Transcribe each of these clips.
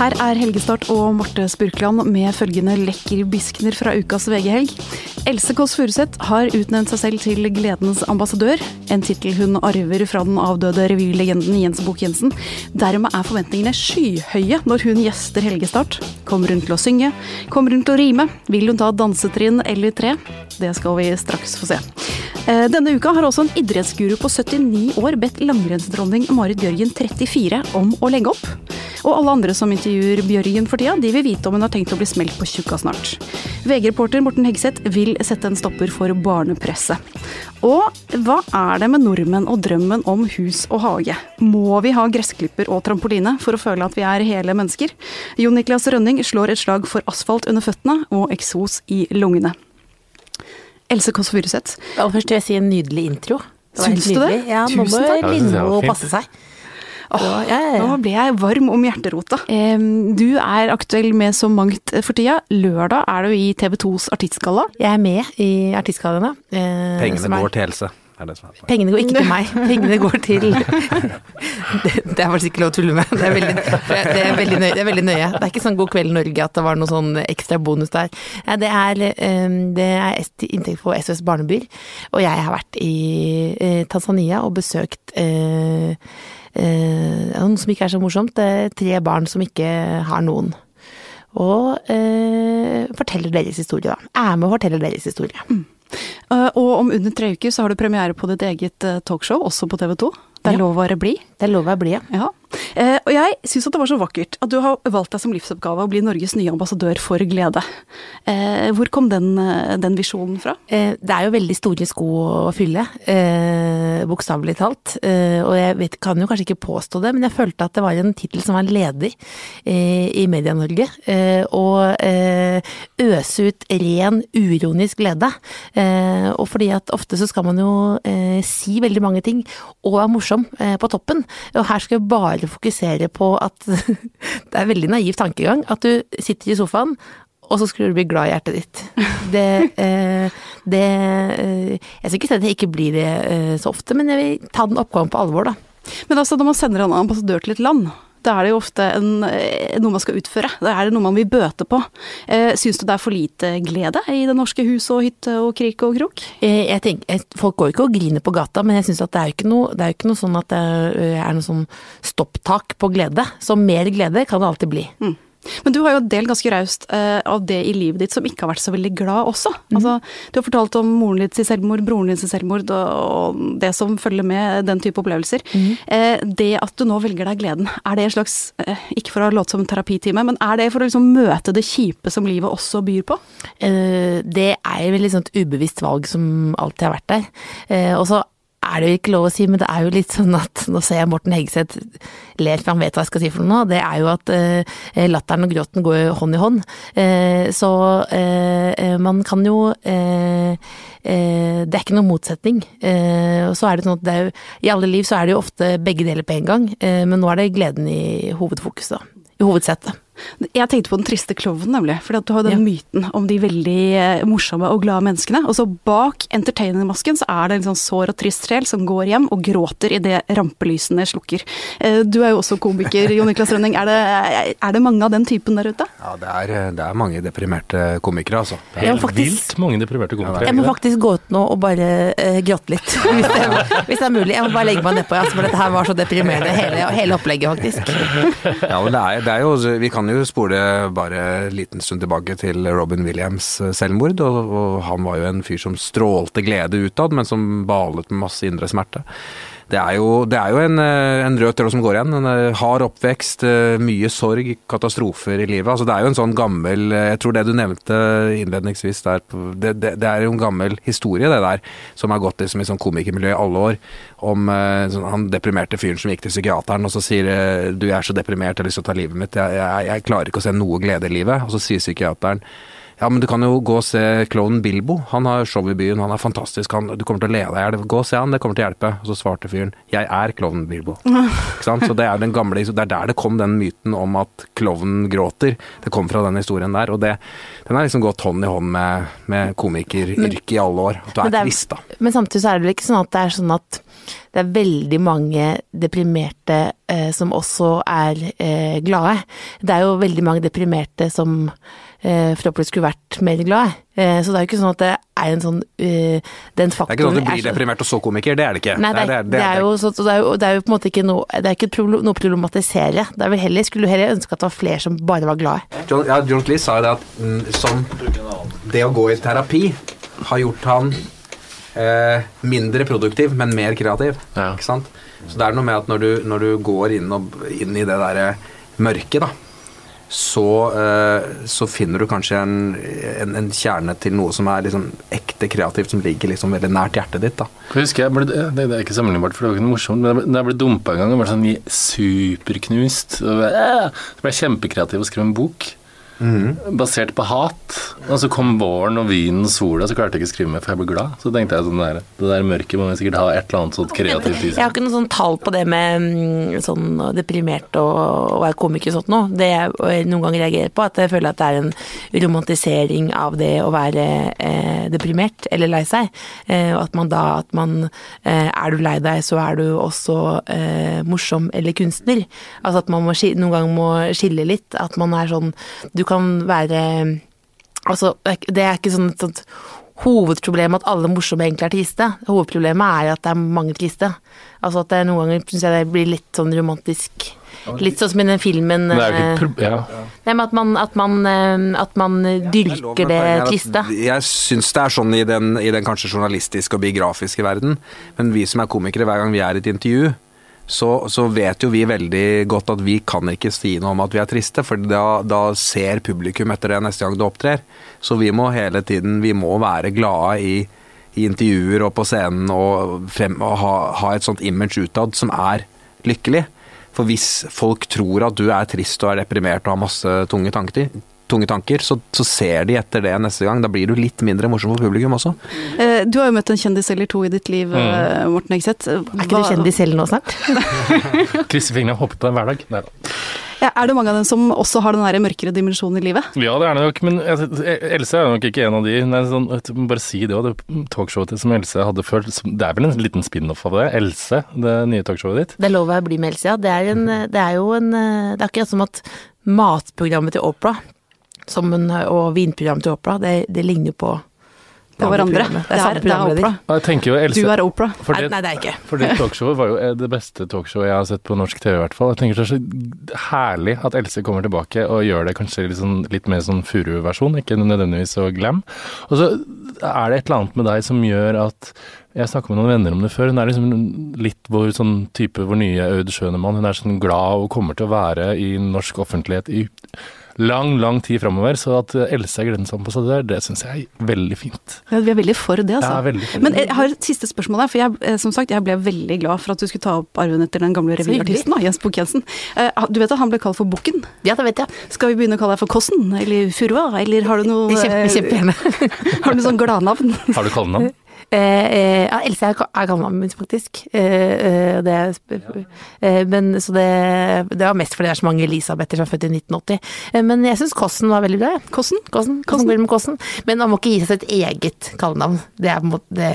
Her er Helgestart og Marte Spurkland med følgende lekkerbiskner fra ukas VG-helg. Else Kåss Furuseth har utnevnt seg selv til gledens ambassadør. En tittel hun arver fra den avdøde revylegenden Jens Bukk-Jensen. Dermed er forventningene skyhøye når hun gjester Helgestart. Kommer hun til å synge? Kommer hun til å rime? Vil hun ta dansetrinn eller tre? Det skal vi straks få se. Eh, denne uka har også en idrettsguru på 79 år bedt langrennsdronning Marit Bjørgen 34 om å legge opp. Og alle andre som intervjuer Bjørgen for tida, de vil vite om hun har tenkt å bli smelt på tjukka snart. VG-reporter Morten Hegseth vil sette en stopper for barnepresset. Og hva er det med nordmenn og drømmen om hus og hage? Må vi ha gressklipper og trampoline for å føle at vi er hele mennesker? Jon Niklas Rønning slår et slag for asfalt under føttene og eksos i lungene. Else Kåss Furuseth. Aller først vil jeg si en nydelig intro. Syns du det? Ja, nå Tusen må takk. Lindmo passe seg. Åh, ja, ja, ja. Nå ble jeg varm om hjerterota. Um, Du er aktuell med så mangt for tida. Lørdag er du i TV 2s Artistgalla. Jeg er med i Artistgallaene. eh, som Pengene er- går til Else. Det som poenget. Pengene går ikke til meg, pengene går til Det, det er faktisk ikke lov å tulle med. Det er veldig, det er veldig, nøye, det er veldig nøye. Det er ikke sånn God kveld Norge at det var noe sånn ekstra bonus der. Det er, eh, det er inntekt på SOS Barnebyer, og jeg har vært i eh, Tanzania og besøkt eh, eh, noe som ikke er så morsomt. Det er tre barn som ikke har noen. Og eh, forteller deres historie, da. Er med og forteller deres historie. Eh, Og om under tre uker så har du premiere på ditt eget eh, talkshow, også på TV 2. Det er Ja. lov å være blid. Det er lov å være bli. ja. Ja. Eh, og jeg syns at det var så vakkert at du har valgt deg som livsoppgave å bli Norges nye ambassadør for glede. Eh, hvor kom den, eh, den visjonen fra? Eh, Det er jo veldig store sko å fylle, eh, bokstavelig talt. Eh, og jeg vet, kan jo kanskje ikke påstå det, men jeg følte at det var en tittel som var ledig eh, i Media-Norge. Eh, øse ut ren, uironisk glede. Og fordi at ofte så skal man jo si veldig mange ting og være morsom på toppen. Og her skal jeg bare fokusere på at det er veldig naiv tankegang. At du sitter i sofaen og så skulle du bli glad i hjertet ditt. Det, eh, det eh, Jeg skal ikke si at jeg ikke blir det eh, så ofte, men jeg vil ta den oppgaven på alvor, da. Men altså, når man sender en ambassadør til et land, da er det jo ofte en, eh, noe man skal utføre. Da er det noe man vil bøte på. Eh, syns du det er for lite glede i det norske huset og hytte og krik og krok? Eh, Jeg tenker, jeg, folk går ikke og griner på gata, men jeg syns at det er jo ikke noe, det er jo ikke noe sånn at det er, noe sånn stopptak på glede. Så mer glede kan det alltid bli. Men du har jo delt ganske raust uh, av det i livet ditt som ikke har vært så veldig glad også. Altså, du har fortalt om moren din sin selvmord, broren din sin selvmord og, og det som følger med den type opplevelser. Eh, det at du nå velger deg gleden, er det en slags, uh, ikke for å låte som en terapitime, men er det for å liksom møte det kjipe som livet også byr på? Det er vel veldig sånn ubevisst valg som alltid har vært der. Og så er det jo ikke lov å si, men det er jo litt sånn at Nå ser jeg Morten Hegseth ler, for han vet hva jeg skal si for noe nå. Det er jo at eh, latteren og gråten går hånd i hånd. Eh, så eh, eh, man kan jo eh, eh, Det er ikke noen motsetning. Og så er det sånn at det er jo, i alle liv så er det jo ofte begge deler på en gang, men nå er det gleden i hovedfokus, da. I hovedsetet. Jeg tenkte på den triste klovnen, nemlig. For du har den Ja. myten om de veldig eh, morsomme og glade menneskene. Og så bak entertainermasken så er det en sånn sår og trist sjel som går hjem og gråter idet rampelysene slukker. Eh, Du er jo også komiker, Jon Niklas Rønning. Er det, er det mange av den typen der ute? Ja, det er, det er mange deprimerte komikere, altså. Det er, faktisk- Vilt mange deprimerte komikere. Jeg må faktisk gå ut nå og bare uh, gråte litt, hvis det, hvis det er mulig. Jeg må bare legge meg nedpå, altså, for dette her var så deprimerende, hele, hele opplegget faktisk. ja, men det er, det er jo, vi kan jo spole bare en liten stund tilbake til Robin Williams' eh, selvmord. Og, og han var jo en fyr som strålte glede utad, men som balet med masse indre smerte. Det er jo, det er jo en, eh, en rød tråd som går igjen. En eh, hard oppvekst, eh, mye sorg, katastrofer i livet. Altså, det er jo en sånn gammel Jeg tror det du nevnte innledningsvis der, det, det, det er jo en gammel historie, det der, som har gått liksom, i sånn komikermiljø i alle år. Om sånn, han deprimerte fyren som gikk til psykiateren og så sier du jeg er så deprimert, jeg har lyst til å ta livet mitt. Jeg, jeg, jeg klarer ikke å se noe glede i livet. Og så sier psykiateren Ja, men du kan jo gå og se klovnen Bilbo. Han har show i byen, han er fantastisk. Han, du kommer til å le deg i hjel. Gå og se han, det kommer til å hjelpe. Og så svarte fyren 'Jeg er klovnen Bilbo'. Ikke sant? Så det er den gamle Det er der det kom den myten om at klovnen gråter. Det kom fra den historien der. Og det, den har liksom gått hånd i hånd med, med komikeryrket i alle år. At du er det er- trist, da. Men samtidig så er det vel ikke sånn at det er sånn at det er veldig mange deprimerte eh, som også er eh, glade. Det er jo veldig mange deprimerte som eh, forhåpentlig skulle vært mer glad. Eh, så det er jo ikke sånn at det er en sånn uh, Den Det er ikke sånn at du blir deprimert og så komiker, det er det ikke. Nei, det er, det, er jo, så, så det, er jo, det er jo på en måte ikke noe Det er ikke noe å problematisere. Det er vel heller, skulle heller ønske at det var flere som bare var glade. John, ja, John Cleese sa jo det at mm, sånn, det å gå i terapi har gjort han eh, mindre produktiv, men mer kreativ. Ja. Ikke sant? Så det er noe med at når du, når du går inn, og, inn i det derre mørket, da, så, eh, så finner du kanskje en, en, en kjerne til noe som er liksom ekte kreativt, som ligger liksom veldig nært hjertet ditt. da. Jeg ble, det, er ikke sammenlignbart, for det var ikke noe morsomt, men da jeg ble dumpa en gang og var sånn superknust øh, Så ble jeg kjempekreativ og skrev en bok basert på hat. Og så kom våren og vinen og sola, så klarte jeg ikke å skrive mer, for jeg ble glad. Så tenkte jeg sånn der, det der mørket må vi sikkert ha et eller annet sånt kreativt i Jeg har ikke noe sånn tall på det med mm, sånn deprimert og å være komiker og sånt noe. Det jeg noen ganger reagerer på, at jeg føler at det er en romantisering av det å være eh, deprimert eller lei seg. Eh, og at man da at man eh, Er du lei deg, så er du også eh, morsom eller kunstner. Altså at man må, noen ganger må skille litt. At man er sånn Du kan være Altså, det er ikke sånn et sånt hovedproblem at alle morsomme egentlig er triste. Hovedproblemet er at det er mange triste. Altså at det noen ganger syns jeg det blir litt sånn romantisk. Litt sånn som i den filmen det et eh, ja. Nei, men at man, at man, eh, at man dyrker det triste. Jeg syns det er sånn i den, i den kanskje journalistiske og biografiske verden, men vi som er komikere, hver gang vi er i et intervju, så, så vet jo vi veldig godt at vi kan ikke si noe om at vi er triste, for da, da ser publikum etter det neste gang du opptrer. Så vi må hele tiden vi må være glade i, i intervjuer og på scenen og, frem, og ha, ha et sånt image utad som er lykkelig. For hvis folk tror at du er trist og er deprimert og har masse tunge tanker, tunge tanker så, så ser de etter det neste gang. Da blir du litt mindre morsom for publikum også. Eh, Du har jo møtt en kjendis eller to i ditt liv, mm. Morten Hegseth. Er ikke du kjendis selv nå snart? Krysser fingrene og håper på en hverdag. Nei da. Ja, er det mange av dem som også har den der mørkere dimensjonen i livet? Ja, det er det nok, men Else er nok ikke en av de. Nei, sånn, bare si det òg, det talkshowet som Else hadde før. Det er vel en liten spin-off av det? Else, det nye talkshowet ditt? Det lover jeg å bli med, Else. Ja. Det er, en, det er jo en Det er akkurat som at matprogrammet til Opera som en, og vinprogrammet til Opera, det, det ligner jo på På andre hverandre. er, Det er, det er. Opera. Jeg jo Else Du er Opera. Nei, det, nei, det er jeg ikke. For det talkshowet var jo eh, det beste talkshowet jeg har sett på norsk TV, i hvert fall. Jeg tenker det er så herlig at Else kommer tilbake og gjør det kanskje litt, sånn, litt mer sånn furu-versjon, ikke nødvendigvis så glam. Og så er det et eller annet med deg som gjør at Jeg snakka med noen venner om det før. Hun er liksom litt vår sånn type vår nye Aud Schønemann. Hun er sånn glad og kommer til å være i norsk offentlighet i lang, lang tid framover. Så at Else er gledens ambassadør, det syns jeg er veldig fint. Ja, vi er veldig for det, altså. Ja, veldig fint. Men jeg har et siste spørsmål der, for jeg, eh, som sagt, jeg ble veldig glad for at du skulle ta opp arven etter den gamle revyartisten, Jens Bukk-Jensen. Eh, Du vet at han ble kalt for Bukken? Ja, det vet jeg. Skal vi begynne å kalle deg for Kossen, eller Furua, eller har du noe Kjempe, eh, kjempegjerne. Har du noe sånn gladnavn? Har du kallenavn? Eh, eh, ja, Else er, er kallenavnet mitt, faktisk. Eh, eh, det eh, men, så det, det var mest fordi det er så mange Elisabeter som er født i 1980. Eh, men jeg syns Kossen var veldig bra. Kossen? Kossen, Kossen, Kossen. Men han må ikke gi seg et eget kallenavn. Det er på en måte det.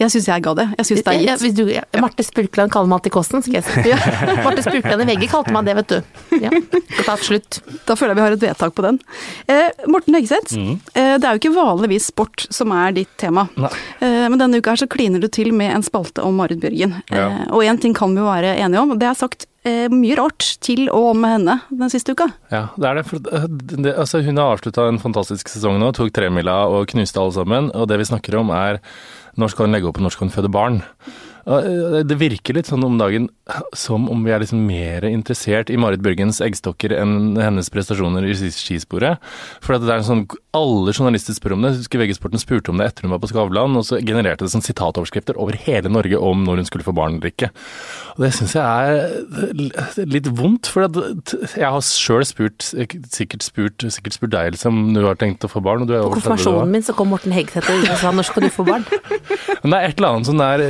Jeg syns jeg ga det. Jeg syns det er Ja, gitt. hvis du, ja, Marte Spurkland kaller meg alltid Kåssen, skal jeg si. Ja. Marte Spurkland i VG kalte meg det, vet du. Ja, det tar slutt. Da føler jeg vi har et vedtak på den. Eh, Morten Hegseth, eh, det er jo ikke vanligvis sport som er ditt tema. Eh, men denne uka her så kliner du til med en spalte om Marit Bjørgen. Ja. Eh, og én ting kan vi jo være enige om, og det er sagt eh, mye rart til og om henne den siste uka. Ja, det er det. For det, altså, hun har avslutta en fantastisk sesong nå, tok tremila og knuste alle sammen. Og det vi snakker om er når skal hun legge opp og når skal hun føde barn? Eh, Det virker litt sånn om dagen som om vi er liksom mer interessert i Marit Børgens eggstokker enn hennes prestasjoner i skisporet. For det er en sånn, Alle journalister spør om det. Husker VG-sporten spurte om det etter hun var på Skavlan, og så genererte det sånn sitatoverskrifter over hele Norge om når hun skulle få barn eller ikke. Og Det syns jeg er litt vondt, for jeg har sjøl spurt, sikkert spurt, sikkert spurt deg Else, om du har tenkt å få barn. Og du er på konfirmasjonen min så kom Morten Hegseth og sa når skal du få barn? Men det er et eller annet sånn der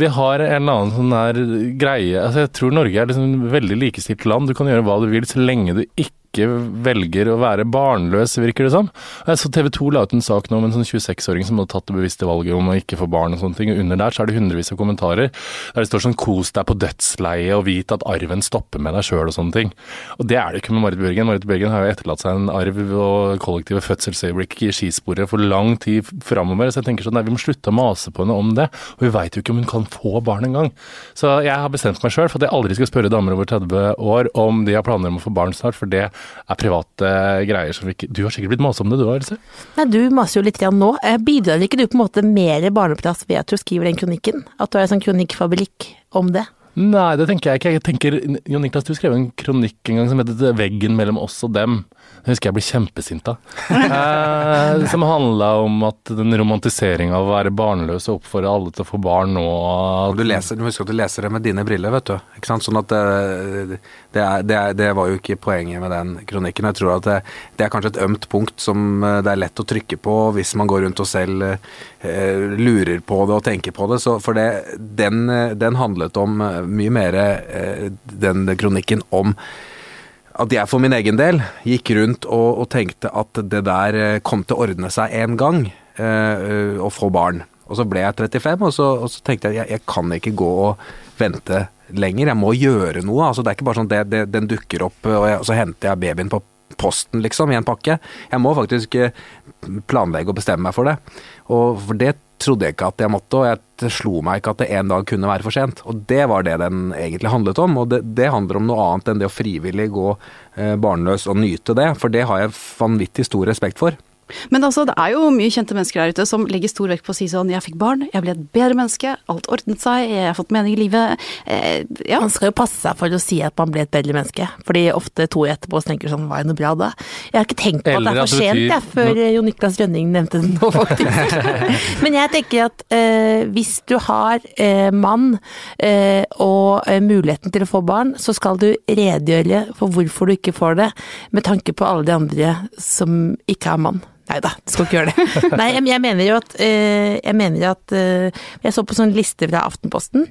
Vi har en eller annen sånn der greie altså Jeg tror Norge er liksom et veldig likestilt land. Du kan gjøre hva du vil så lenge du ikke ikke velger å være barnløs, virker det som. Så TV 2 la ut en sak nå om en sånn 26-åring som hadde tatt det bevisste valget om å ikke få barn og sånne ting. Og under der så er det hundrevis av kommentarer der det står sånn 'kos deg på dødsleiet' og 'vit at arven stopper med deg sjøl' og sånne ting. Og det er det ikke med Marit Bjørgen. Marit Bjørgen har jo etterlatt seg en arv og kollektive fødselsøyeblikk i skisporet for lang tid framover. Så jeg tenker sånn nei, vi må slutte å mase på henne om det. Og vi veit jo ikke om hun kan få barn engang. Så jeg har bestemt meg sjøl for at jeg aldri skal spørre damer over 30 år om de har planer om å få barn snart, for det er private greier som ikke Du har sikkert blitt mast om det du har, Else? Nei, du maser jo litt igjen nå. Eh, bidrar ikke du på en måte mer barneplass ved at du skriver den kronikken? At du er en sånn kronikkfabrikk om det? Nei, det tenker jeg ikke. Jeg tenker, Jon Niklas, du skrev en kronikk en gang som het 'Veggen mellom oss og dem'. Jeg husker jeg ble kjempesint av. Eh, som handla om at den romantiseringa av å være barnløs og oppfordre alle til å få barn nå du, leser, du husker at du leser det med dine briller, vet du. Ikke sant? Sånn at det, det, er, det, er, det, var jo ikke poenget med den kronikken. Jeg tror at det, er kanskje et ømt punkt som eh, det er lett å trykke på hvis man går rundt og selv eh, lurer på det og tenker på det. Så for den, den handlet om eh, mye mer, eh, den kronikken, om at jeg for min egen del gikk rundt og, og, tenkte at det der eh, kom til å ordne seg en gang, eh, å få barn. Og så ble jeg 35, og så, og så tenkte jeg at jeg, jeg kan ikke gå og vente lenger. Jeg må gjøre noe. altså Det er ikke bare sånn at den dukker opp, og, jeg, og så henter jeg babyen på posten, liksom, i en pakke. Jeg må faktisk eh, planlegge og bestemme meg for det. Og for det trodde jeg ikke at jeg måtte, og jeg slo meg ikke at det en dag kunne være for sent. Og det var det den egentlig handlet om, og det, det handler om noe annet enn det å frivillig gå eh, barnløs og nyte det, for det har jeg vanvittig stor respekt for. Men altså, det er jo mye kjente mennesker der ute som legger stor vekt på å si sånn Jeg fikk barn, jeg ble et bedre menneske, alt ordnet seg, jeg har fått mening i livet. Eh, ja. Man skal jo passe seg for å si at man ble et bedre menneske, fordi ofte to i etterpå tenker sånn Var det noe bra da? Jeg har ikke tenkt på at det er for sent, jeg, før no Jon Niklas Rønning nevnte det nå, faktisk. Men jeg tenker at eh, hvis du har eh, mann eh, og eh, muligheten til å få barn, så skal du redegjøre for hvorfor du ikke får det, med tanke på alle de andre som ikke har mann. Nei da, du skal ikke gjøre det. Nei, jeg mener jo at eh, Jeg mener at eh, Jeg så på sånn liste fra Aftenposten.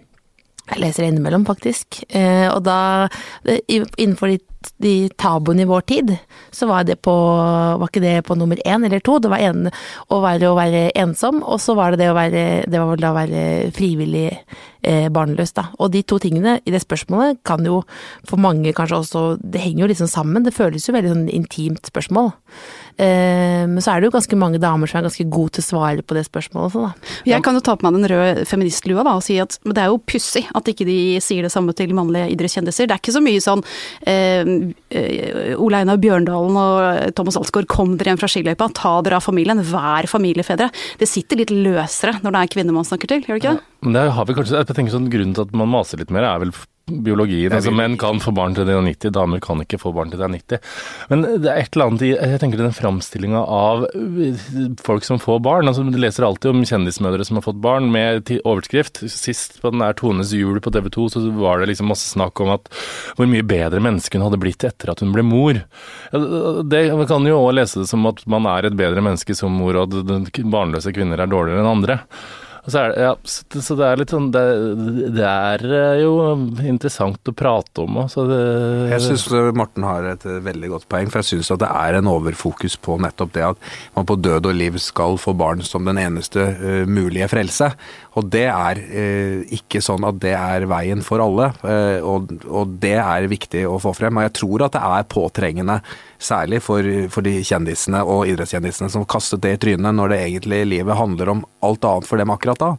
Jeg leser det innimellom, faktisk. Eh, og da, innenfor de, de tabuene i vår tid, så var det på Var ikke det på nummer én eller to? Det var en, å være å være ensom, og så var det det å være Det var å være frivillig eh, barnløs, da. Og de to tingene i det spørsmålet kan jo for mange kanskje også Det henger jo liksom sammen. Det føles jo veldig sånn intimt spørsmål. Eh, men så er det jo ganske mange damer som er ganske gode til å svare på det spørsmålet også, da. Jeg kan jo ta på meg den røde feministlua da, og si at det er jo pussig at ikke de sier det samme til mannlige idrettskjendiser. Det er ikke så mye sånn eh Ole Einar Bjørndalen og Thomas Alsgaard, kom dere hjem fra skiløypa, ta dere av familien, vær familiefedre. Det sitter litt løsere når det er kvinner man snakker til, gjør det ikke det? Men det har vi kanskje, jeg tenker sånn Grunnen til at man maser litt mer, er vel biologien. Altså, menn kan få barn til de er 90, damer kan ikke få barn til de er 90. Men det er et eller annet i jeg tenker den framstillinga av folk som får barn. altså Du leser alltid om kjendismødre som har fått barn, med overskrift. Sist på den der Tones jul på TV 2 så var det liksom masse snakk om at hvor mye bedre menneske hun hadde blitt etter at hun ble mor. Det kan jo òg lese det som at man er et bedre menneske som mor, og at barnløse kvinner er dårligere enn andre. Så, det, ja, så det er litt sånn det, det, er eh, jo interessant å prate om òg, Jeg syns Morten har et veldig godt poeng, for jeg syns at det er en overfokus på nettopp det at man på død og liv skal få barn som den eneste uh, mulige frelse. Og det er uh, ikke sånn at det er veien for alle, uh, og, og det er viktig å få frem. Og jeg tror at det er påtrengende Særlig for, for, de kjendisene og idrettskjendisene som kastet det i trynet når det egentlig livet handler om alt annet for dem akkurat da.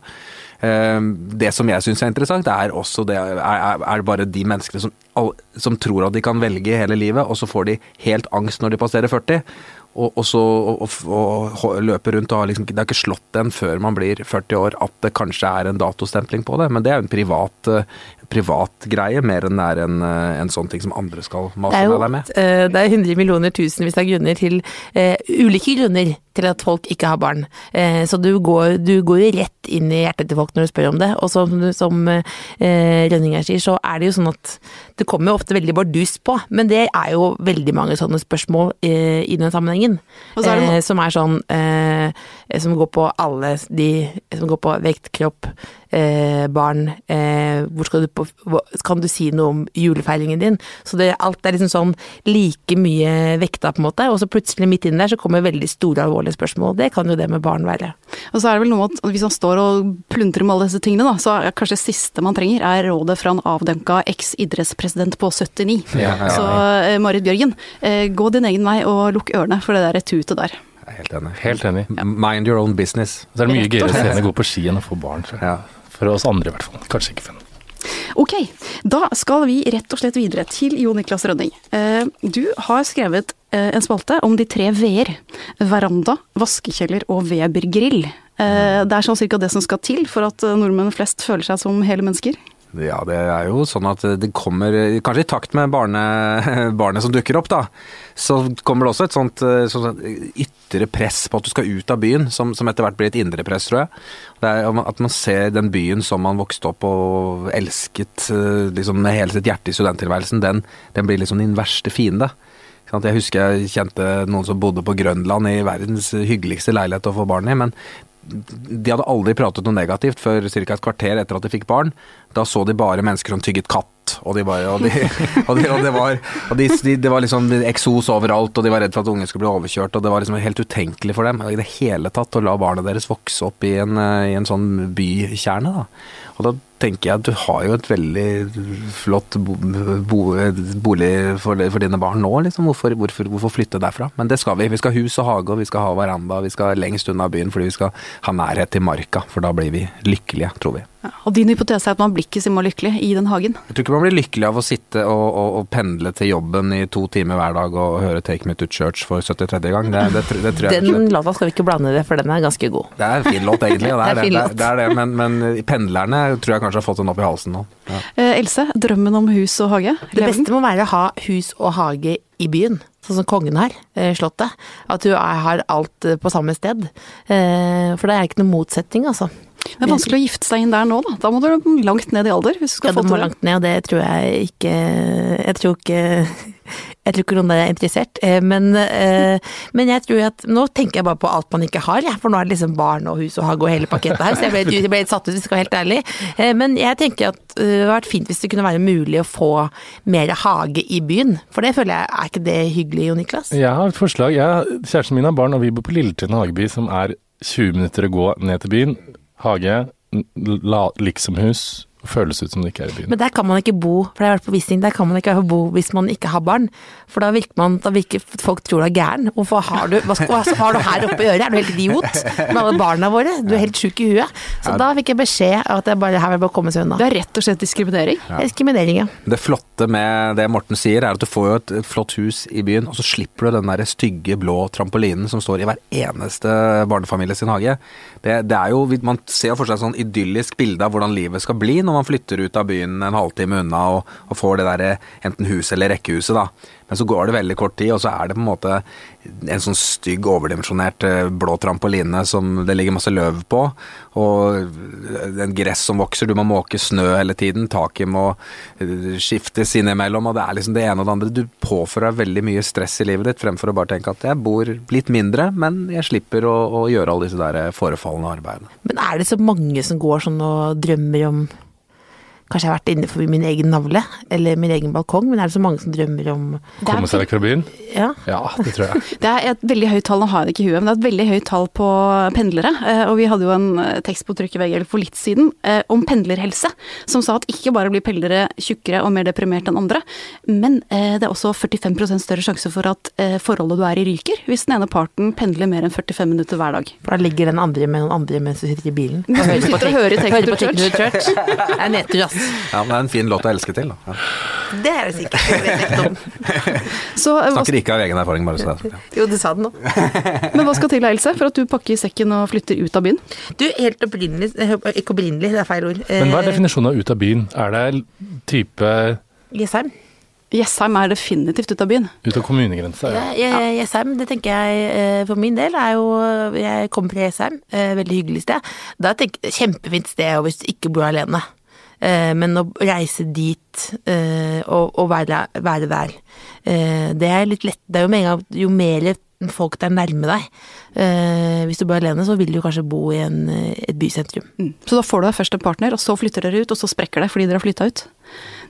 Eh, det som jeg syns er interessant, er også det er, er bare de menneskene som, som, tror at de kan velge hele livet, og så får de helt angst når de passerer 40 og, og så og, og, løpe rundt og liksom Det har ikke slått en før man blir 40 år at det kanskje er en datostempling på det, men det er jo en privat, privat greie, mer enn det er en, eh, en sånn ting som andre skal mase med deg med. eh, det er 100 millioner tusenvis av grunner til uh, ulike grunner til at folk ikke har barn. Eh, så du går, du går jo rett inn i hjertet til folk når du spør om det. Og som, som eh, Rønninger sier, så er det jo sånn at det kommer jo ofte veldig bardus på. Men det er jo veldig mange sånne spørsmål eh, i den sammenhengen. Og så er det som er sånn eh, Som går på alle de Som går på vekt, kropp, eh, barn. Eh, hvor skal du på Kan du si noe om julefeiringen din? Så det, alt er liksom sånn like mye vekta, på en måte. Og så plutselig midt inni der så kommer veldig store, alvorlige spørsmål. Det kan jo det med barn være. Og så er det vel noe at hvis man står og plundrer med alle disse tingene, da, så er kanskje det siste man trenger, er rådet fra en avdømka eks-idrettspresident på 79. Ja, ja, ja. Så eh, Marit Bjørgen, eh, gå din egen vei og lukk ørene for det der tutet der. Er helt enig. Helt enig. Mind your own business. Så er det mye gøyere å se henne gå på ski enn å få barn. For oss andre i hvert fall. Kanskje ikke for henne. Ok, da skal vi rett og slett videre til Jo Niklas Rønning. Eh, Du har skrevet eh, en spalte om de tre v-er. Veranda, vaskekjeller og Weber-grill. Eh, Det er sånn cirka det som skal til for at nordmenn flest føler seg som hele mennesker. Ja, det er jo sånn at det kommer Kanskje i takt med barne, barnet som dukker opp, da. Så kommer det også et sånt, eh, sånt ytre press på at du skal ut av byen, som, som etter hvert blir et indre press, tror jeg. At man ser den byen som man vokste opp og elsket eh, liksom med hele sitt hjerte i studenttilværelsen, den, den blir liksom din verste fiende. Jeg husker jeg kjente noen som bodde på Grønland i verdens hyggeligste leilighet å få barn i, men de hadde aldri pratet noe negativt før ca. et kvarter etter at de fikk barn. Da så de bare mennesker som tygget katt. Og, de bare, og, de, og, de, og det var, det var liksom eksos overalt, og de var redd for at ungen skulle bli overkjørt. Og det var liksom helt utenkelig for dem i det hele tatt å la barna deres vokse opp i en, eh, i en sånn bykjerne. Da. Og da tenker jeg at du har jo et veldig flott bo, bo, bolig for, for dine barn nå, liksom. Hvorfor, hvorfor, hvorfor flytte derfra? Men det skal vi. Vi skal ha hus og hage, og vi skal ha veranda, vi skal lengst unna byen fordi vi skal ha nærhet til marka. For da blir vi lykkelige, tror vi. Ja, og din hypotese er at man blir ikke så lykkelig i den hagen. Jeg tror ikke man blir lykkelig av å sitte og, og, og pendle til jobben i to timer hver dag og høre Take Me to Church for 73. gang. Det, det, det tror jeg Den låta skal vi ikke blande i det, for den er ganske god. Det er en fin låt, egentlig. Det er Det er det, det, er, det, er det men, men pendlerne tror jeg kanskje har fått den opp i halsen nå. Ja. Eh, Else, drømmen om hus og hage? Det Lever beste må være å ha hus og hage i byen, sånn som kongen har, eh, slottet. At du er- har alt eh, på samme sted. Eh, For det er ikke noen motsetning, altså. Det er vanskelig å gifte seg inn der nå, da. Da må du langt ned i alder hvis du skal Ja, få det må til det. langt ned, og det tror jeg ikke Jeg tror ikke jeg tror ikke noen der er interessert, eh, men, eh, men jeg tror at Nå tenker jeg bare på alt man ikke har, for nå er det liksom barn og hus og hage og hele pakettet her, så jeg ble, jeg ble litt satt ut, hvis jeg skal være helt ærlig. Eh, Men jeg tenker at det hadde vært fint hvis det kunne være mulig å få mer hage i byen, for det føler jeg, er ikke det hyggelig, Jo Niklas? Jeg har et forslag. Jeg, kjæresten min har barn, og vi bor på Lilletun hageby, som er 20 minutter å gå ned til byen. Hage, liksomhus. Føles ut som det ikke er i byen. Men der kan man ikke bo, for jeg har vært på visning, der kan man ikke bo hvis man ikke har barn. For da virker man, da virker folk tror du er gæren. Hvorfor har du, hva, hva har du her oppe i øret? Er du helt idiot? Med alle barna våre? Du er helt sjuk i huet. Så da fikk jeg beskjed av at jeg bare, her vil jeg bare komme seg unna. Det er rett og slett diskriminering. Diskriminering, ja. Det flotte med det Morten sier, er at du får jo et et flott hus i byen, og så slipper du den der stygge blå trampolinen som står i hver eneste barnefamilie sin hage. Det, det er jo, Man ser jo for seg et sånn idyllisk bilde av hvordan livet skal bli når man flytter ut av byen en halvtime unna og, og får det der enten huset eller rekkehuset, da. Men så går det veldig kort tid, og så er det på en måte en sånn stygg, overdimensjonert eh, blå trampoline som det ligger masse løv på, og en gress som vokser, du må måke snø hele tiden, taket må eh, skiftes innimellom, og det er liksom det ene og det andre. Du påfører deg veldig mye stress i livet ditt, fremfor å bare tenke at jeg bor litt mindre, men jeg slipper å, å gjøre alle disse der forefallende arbeidene. Men er det så mange som går sånn og drømmer om Kanskje jeg har vært inne forbi min egen navle, eller min egen balkong, men er det så mange som drømmer om Komme seg vekk fra byen? Ja. Ja, det tror jeg. Det er et veldig høyt tall, nå har jeg det ikke i huet, men det er et veldig høyt tall på pendlere. eh, Og vi hadde jo en eh, tekst på trykk i VG for litt siden eh, om pendlerhelse, som sa at ikke bare blir pendlere tjukkere og mer deprimert enn andre, men det er også 45% større sjanse for at forholdet du er i ryker, hvis den ene parten pendler mer enn 45 minutter hver dag. For da ligger den andre med noen andre mens du sitter i bilen. Du sitter og hører Take to Church. Det er nedtur, ass. Ja, men det er en fin låt å elske til, da. Ja. Det er det sikkert. Det vet jeg ikke om. Så, eh, Snakker ikke av egen erfaring, bare så det er sagt. Jo, du sa det nå. men hva skal til da, Else, for at du pakker sekken og flytter ut av byen? Du, helt opprinnelig eh, Ikke opprinnelig, det er feil ord. Men hva er Eh, definisjonen av ut av byen? Er det type Jessheim. Jessheim er definitivt ut av byen. ut av kommunegrensa? Ja, Ja. Jessheim, det tenker jeg for min del er jo Jeg kommer fra Jessheim, veldig hyggelig sted. Da tenker jeg Kjempefint sted hvis du ikke bor alene. Eh, Men å reise dit eh, og, være, være der, eh, det er litt lett. Det er jo med en gang Jo mer folk der nærme deg Hvis du bor alene, så vil du kanskje bo i en, et bysentrum. Mm. Så da får du deg først en partner, og så flytter dere ut, og så sprekker det fordi dere har flytta ut.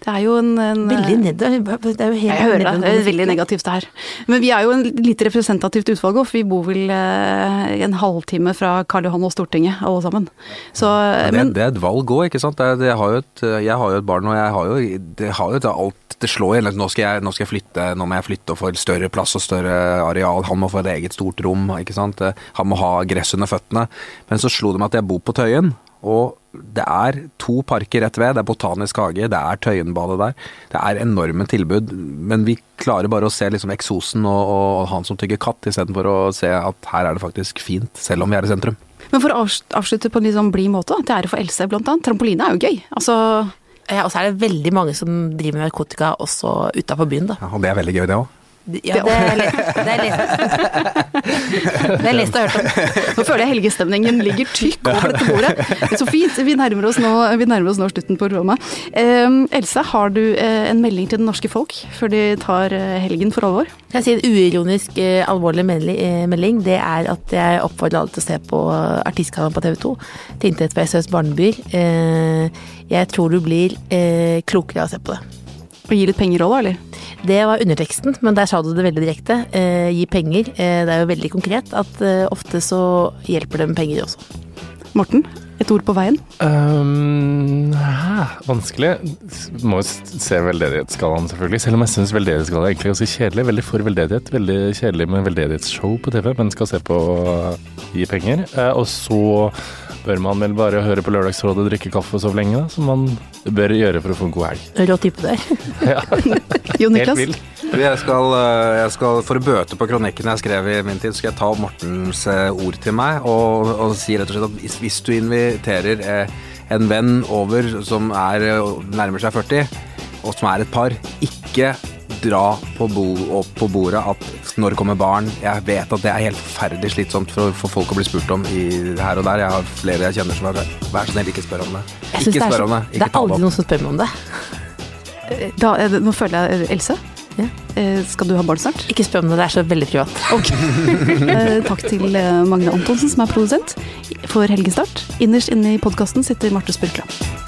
Det er jo en, en Veldig ned, det er jo helt Jeg hører deg, det er veldig negativt det her. Men vi er jo en litt representativt utvalg òg, for vi bor vel eh, en halvtime fra Karl Johan og Stortinget alle sammen. Så, Ja, det, men det er et valg òg, ikke sant. Det, det har jo et, jeg har jo et barn, og jeg har jo, det har jo et alt Det slår igjen. nå skal, jeg, nå skal jeg flytte, nå må jeg flytte og få større plass og større areal. Han må få et eget stort rom, ikke sant. Han må ha gress under føttene. Men så slo det meg at jeg bor på Tøyen. Og det er to parker rett ved. Det er Botanisk hage, det er Tøyenbadet der. Det er enorme tilbud, men vi klarer bare å se liksom eksosen og, og han som tygger katt, istedenfor å se at her er det faktisk fint, selv om vi er i sentrum. Men for å avslutte på en litt sånn blid måte, til ære for Else blant annet. Trampoline er jo gøy. Altså, Ja, og så er det veldig mange som driver med narkotika også utafor byen, da. Ja, og det er veldig gøy, det òg. Ja, det er lest. Det er lest, og hørt om. nå føler jeg helgestemningen ligger tykk over dette bordet. Så fint. Vi nærmer oss nå, vi nærmer oss nå slutten på programmet. Um, Else, har du eh, en melding til det norske folk før de tar eh, helgen for alvor? Jeg si en uironisk eh, alvorlig melding. Det er at jeg oppfordrer alle til å se på Artistkanalen på TV 2. Til inntekt for SOS Barnebyer. Jeg tror du blir klokere av å se på det. Og gi litt penger òg, da, eller? Det var underteksten, men der sa du det veldig direkte. Eh, gi penger. Eh, det er jo veldig konkret at eh, ofte så hjelper det med penger også. Morten, et ord på veien? Um, hæ, vanskelig. Må jo se veldedighetsskalaen, selvfølgelig. Selv om jeg syns veldedighetsskala er egentlig ganske kjedelig. Veldig for veldedighet. Veldig kjedelig med veldedighetsshow på TV, men skal se på Gi penger. Eh, og så bør man vel bare høre på Lørdagsrådet, drikke kaffe og sove lenge, da. Som man bør gjøre for å få en god helg. Rå type der. Ja, Niklas. helt vill. Jeg skal, eh, jeg skal, For å bøte på kronikken jeg skrev i min tid, skal jeg ta Mortens eh, ord til meg og, og si rett og slett at hvis, hvis du inviterer eh, en venn over som er, nærmer seg 40, og som er et par, ikke dra på, bo, opp på bordet at når det kommer barn Jeg vet at det er helt forferdelig slitsomt for, for folk å bli spurt om i, her og der. Jeg har flere jeg kjenner som er Vær så snill, ikke spør om det. Ikke det spør så, om det. det er aldri noen som spør meg om det. Da, er nå føler jeg Else. Ja. Eh, skal du ha barn snart? Ikke spør om det, det er så veldig privat. Ok. Eh, takk til eh, Magne Antonsen, som er produsent for Helgestart. Innerst inne i podkasten sitter Marte Spurkland.